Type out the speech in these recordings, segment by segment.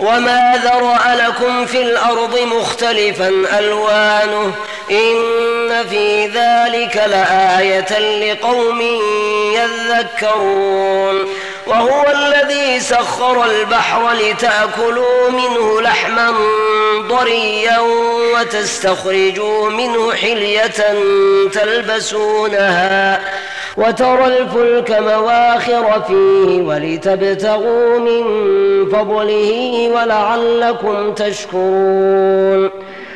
وما ذرأ لكم في الأرض مختلفا ألوانه إن في ذلك لآية لقوم يذكرون وهو الذي سخر البحر لتأكلوا منه لحما ضريا وتستخرجوا منه حلية تلبسونها وترى الفلك مواخر فيه ولتبتغوا من فضله ولعلكم تشكرون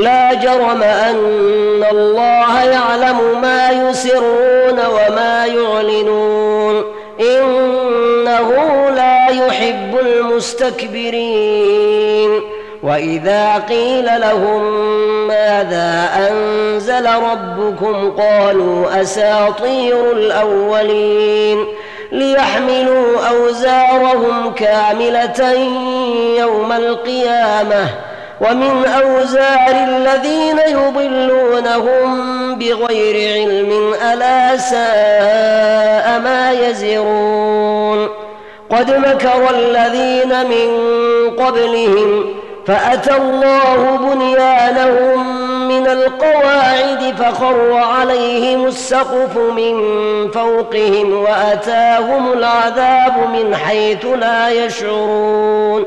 لا جرم أن الله يعلم ما يسرون وما يعلنون. إنه لا يحب المستكبرين. وإذا قيل لهم ماذا أنزل ربكم قالوا أساطير الأولين. ليحملوا أوزارهم كاملة يوم القيامة. ومن أوزار الذين يضلونهم بغير علم ألا ساء ما يزرون قد مكر الذين من قبلهم فأتى الله بنيانهم من القواعد فخر عليهم السقف من فوقهم وأتاهم العذاب من حيث لا يشعرون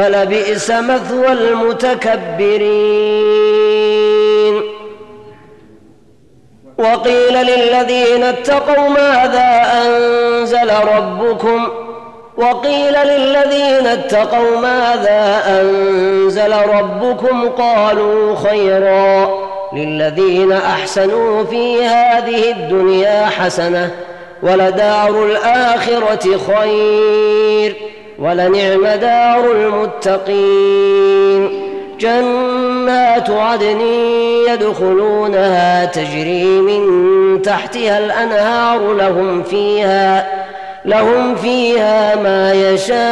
فلبئس مثوى المتكبرين. وقيل للذين اتقوا ماذا أنزل ربكم؟ وقيل للذين اتقوا ماذا أنزل ربكم؟ قالوا خيرا. للذين أحسنوا في هذه الدنيا حسنة ولدار الآخرة خير. ولنعم دار المتقين. جنات عدن يدخلونها تجري من تحتها الأنهار لهم فيها لهم فيها ما يشاءون.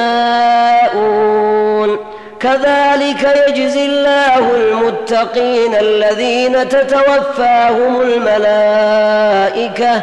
كذلك يجزي الله المتقين الذين تتوفاهم الملائكة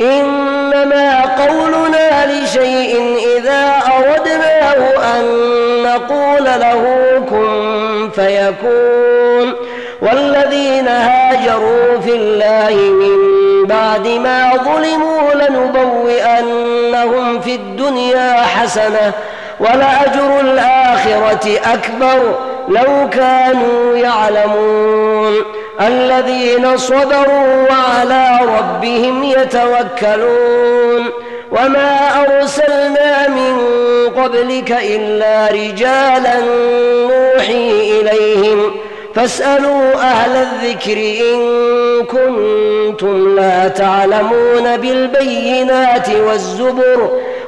إنما قولنا لشيء إذا أردناه أن نقول له كن فيكون. والذين هاجروا في الله من بعد ما ظلموا لنبوئنهم في الدنيا حسنة ولأجر الآخرة أكبر. لو كانوا يعلمون. الذين صبروا وعلى ربهم يتوكلون وما أرسلنا من قبلك إلا رجالا نوحي إليهم فاسألوا أهل الذكر إن كنتم لا تعلمون بالبينات والزبر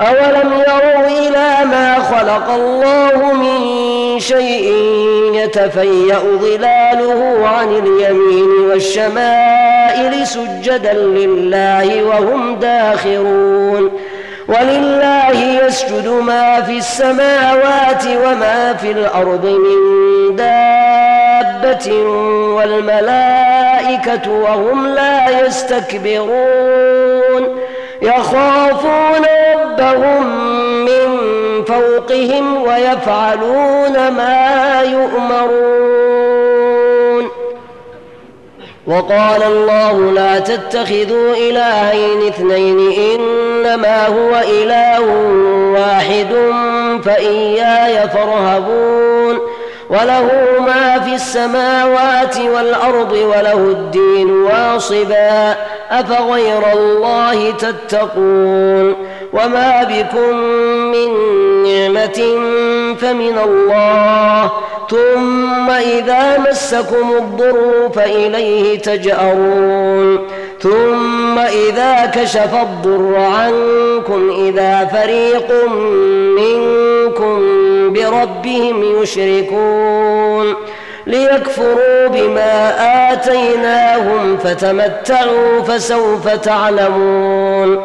أولم يروا إلى ما خلق الله من شيء يتفيأ ظلاله عن اليمين والشمائل سجدا لله وهم داخرون ولله يسجد ما في السماوات وما في الأرض من دابة والملائكة وهم لا يستكبرون يخافون ربهم من فوقهم ويفعلون ما يؤمرون. وقال الله لا تتخذوا إلهين اثنين إنما هو إله واحد فإياي فارهبون. وله ما في السماوات والأرض وله الدين واصبا أفغير الله تتقون. وما بكم من نعمة فمن الله ثم إذا مسكم الضر فإليه تجأرون ثم إذا كشف الضر عنكم إذا فريق منكم بربهم يشركون ليكفروا بما آتيناهم فتمتعوا فسوف تعلمون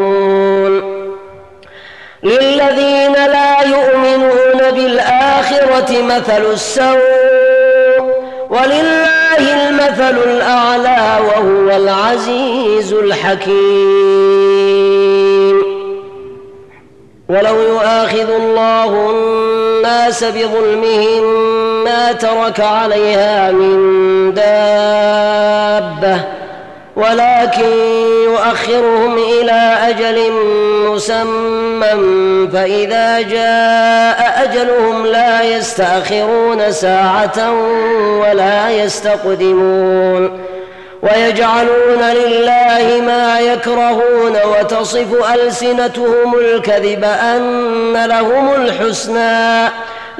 للذين لا يؤمنون بالآخرة مثل السوء ولله المثل الأعلى وهو العزيز الحكيم. ولو يؤاخذ الله الناس بظلمهم ما ترك عليها من دابة ولكن يؤخرهم إلى أجل مسمى فإذا جاء أجلهم لا يستأخرون ساعة ولا يستقدمون. ويجعلون لله ما يكرهون وتصف ألسنتهم الكذب أن لهم الحسنى.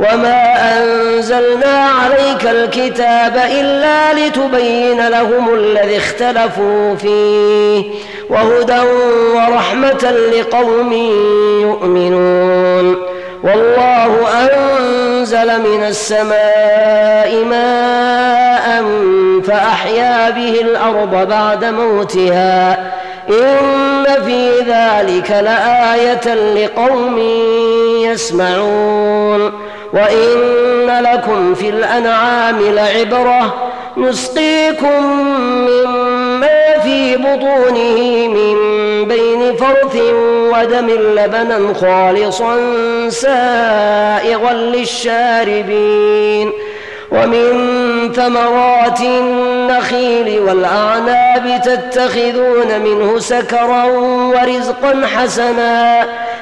وما أنزلنا عليك الكتاب إلا لتبين لهم الذي اختلفوا فيه وهدى ورحمة لقوم يؤمنون والله أنزل من السماء ماء فأحيا به الأرض بعد موتها ان في ذلك لايه لقوم يسمعون وإن لكم في الأنعام لعبرة نسقيكم مما في بطونه من بين فرث ودم لبنا خالصا سائغا للشاربين ومن ثمرات النخيل والأعناب تتخذون منه سكرا ورزقا حسنا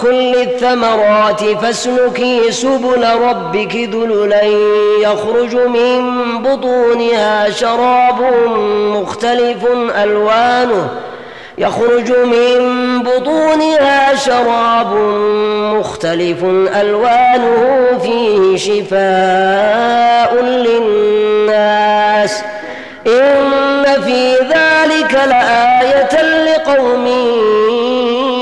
كل الثمرات فاسلكي سبل ربك ذللا يخرج من بطونها شراب مختلف ألوانه. يخرج من بطونها شراب مختلف ألوانه. فيه شفاء للناس. إن في ذلك لآية لقوم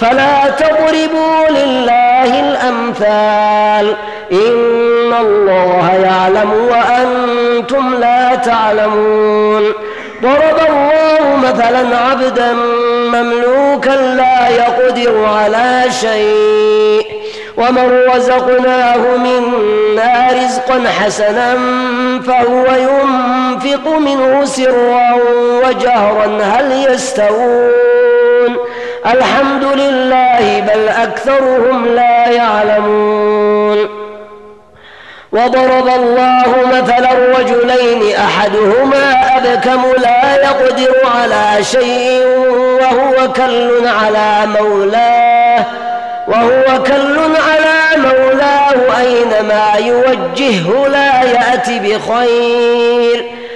فلا تضربوا لله الأمثال. إن الله يعلم وأنتم لا تعلمون. ضرب الله مثلا عبدا مملوكا لا يقدر على شيء. ومن رزقناه منا رزقا حسنا فهو ينفق منه سرا وجهرا. هل يستوون؟ الحمد لله بل أكثرهم لا يعلمون. وضرب الله مثلا الرجلين أحدهما أبكم لا يقدر على شيء وهو كل على مولاه وهو كل على مولاه أينما يوجهه لا يات بخير.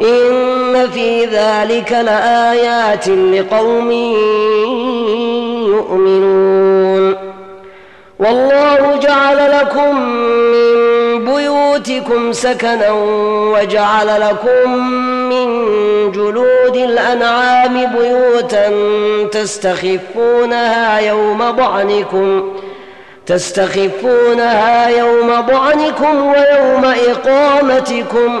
إن في ذلك لآيات لقوم يؤمنون. والله جعل لكم من بيوتكم سكنا وجعل لكم من جلود الأنعام بيوتا تستخفونها يوم ضعنكم تستخفونها يوم ضعنكم ويوم إقامتكم.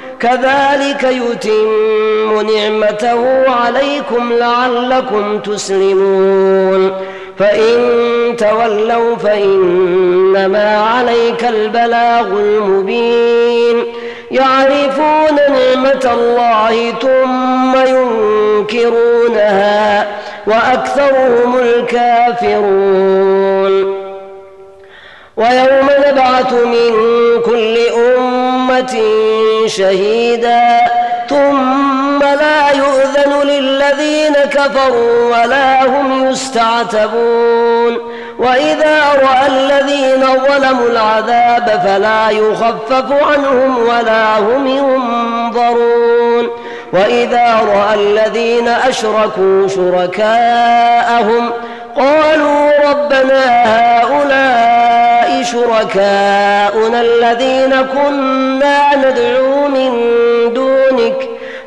كذلك يتم نعمته عليكم لعلكم تسلمون. فإن تولوا فإنما عليك البلاغ المبين. يعرفون نعمة الله ثم ينكرونها وأكثرهم الكافرون. ويوم نبعث من كل شهيدا ثم لا يؤذن للذين كفروا ولا هم يستعتبون. وإذا رأى الذين ظلموا العذاب فلا يخفف عنهم ولا هم ينظرون. وإذا رأى الذين أشركوا شركاءهم قالوا ربنا هؤلاء شركاؤنا الذين كنا ندعو من دونك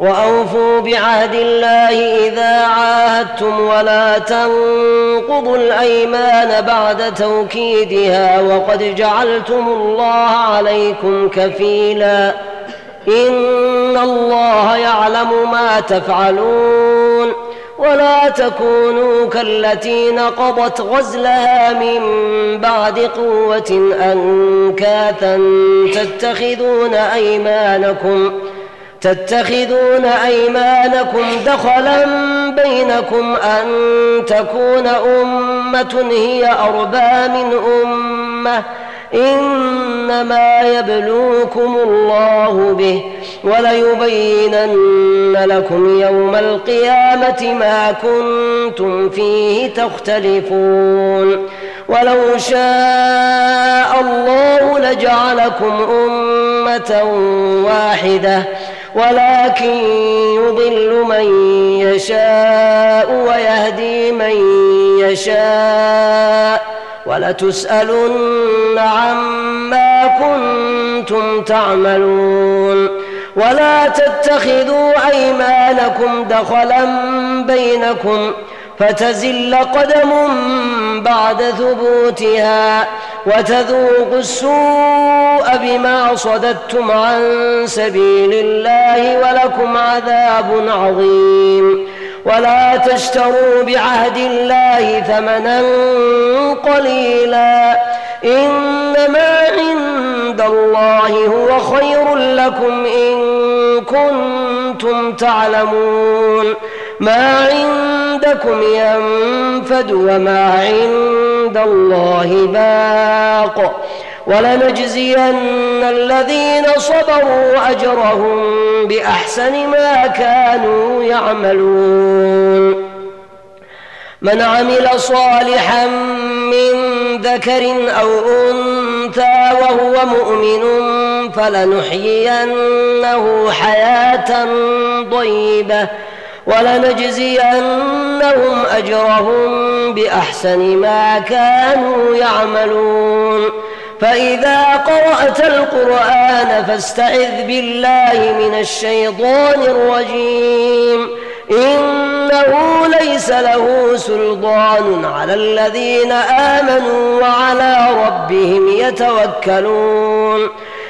وأوفوا بعهد الله إذا عاهدتم ولا تنقضوا الأيمان بعد توكيدها وقد جعلتم الله عليكم كفيلا. إن الله يعلم ما تفعلون. ولا تكونوا كالتي نقضت غزلها من بعد قوة أنكاثا تتخذون أيمانكم. تتخذون أيمانكم دخلا بينكم أن تكون أمة هي أربى من أمة. إنما يبلوكم الله به وليبينن لكم يوم القيامة ما كنتم فيه تختلفون. ولو شاء الله لجعلكم أمة واحدة. ولكن يضل من يشاء ويهدي من يشاء ولتسألن عما كنتم تعملون ولا تتخذوا أيمانكم دخلا بينكم فتزل قدم بعد ثبوتها وتذوقوا السوء بما صددتم عن سبيل الله ولكم عذاب عظيم. ولا تشتروا بعهد الله ثمنا قليلا. إنما عند الله هو خير لكم إن كنتم تعلمون. ما عندكم ينفد وما عند الله باق ولنجزين الذين صبروا أجرهم بأحسن ما كانوا يعملون. من عمل صالحا من ذكر أو أنثى وهو مؤمن فلنحيينه حياة طيبة. ولنجزينهم أجرهم بأحسن ما كانوا يعملون. فإذا قرأت القرآن فاستعذ بالله من الشيطان الرجيم. إنه ليس له سلطان على الذين آمنوا وعلى ربهم يتوكلون.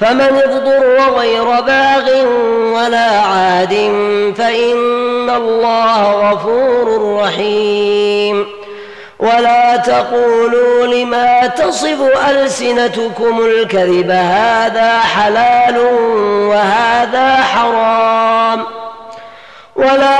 فمن اضطر غير باغ ولا عاد فإن الله غفور رحيم. ولا تقولوا لما تصف ألسنتكم الكذب هذا حلال وهذا حرام. ولا